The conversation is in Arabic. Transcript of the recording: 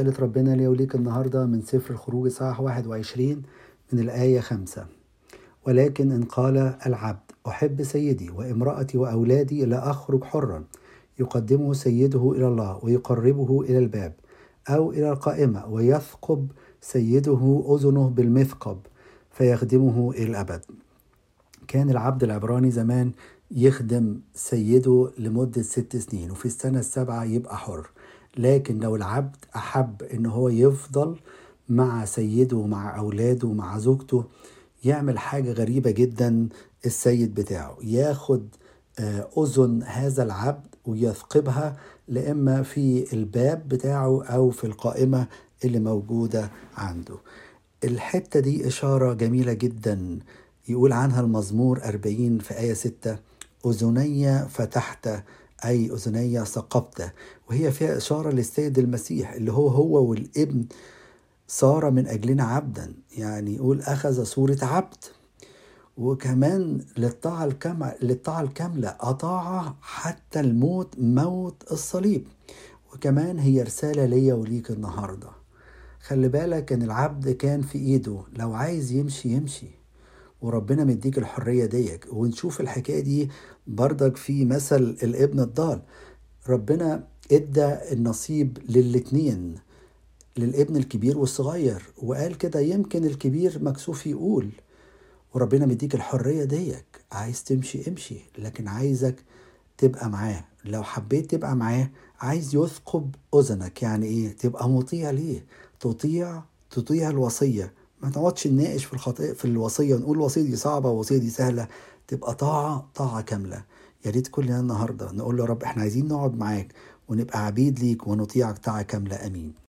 رسالة ربنا لي وليك النهاردة من سفر الخروج إصحاح 21 من الآية 5 ولكن إن قال العبد أحب سيدي وامرأتي وأولادي لا أخرج حرا. يقدمه سيده إلى الله ويقربه إلى الباب أو إلى القائمة ويثقب سيده أذنه بالمثقب فيخدمه إلى الأبد. كان العبد العبراني زمان يخدم سيده لمدة ست سنين وفي السنة السابعة يبقى حر. لكن لو العبد أحب إن هو يفضل مع سيده ومع أولاده ومع زوجته يعمل حاجة غريبة جدا السيد بتاعه. ياخد أذن هذا العبد ويثقبها لإما في الباب بتاعه أو في القائمة اللي موجودة عنده. الحتة دي إشارة جميلة جدا. يقول عنها المزمور 40 في آية 6 أذني فتحت أي أذني ثقبت وهي فيها إشارة للسيد المسيح اللي هو هو والابن صار من أجلنا عبدا. يعني يقول أخذ صورة عبد. وكمان للطاعة للطاعة الكاملة أطاع حتى الموت موت الصليب. وكمان هي رسالة ليا وليك النهاردة. خلي بالك إن العبد كان في إيده. لو عايز يمشي يمشي. وربنا مديك الحرية ديك. ونشوف الحكاية دي بردك في مثل الابن الضال. ربنا ادى النصيب للاتنين للابن الكبير والصغير. وقال كده يمكن الكبير مكسوف يقول وربنا مديك الحرية ديك. عايز تمشي امشي لكن عايزك تبقى معاه. لو حبيت تبقى معاه عايز يثقب أذنك. يعني إيه؟ تبقى مطيع ليه؟ تطيع تطيع الوصية. ما تقعدش نناقش في الخطأ في الوصية ونقول الوصية دي صعبة والوصية دي سهلة تبقى طاعة طاعة كاملة. يا ريت كلنا النهاردة نقول له يا رب إحنا عايزين نقعد معاك ونبقى عبيد ليك ونطيعك طاعة كاملة. أمين.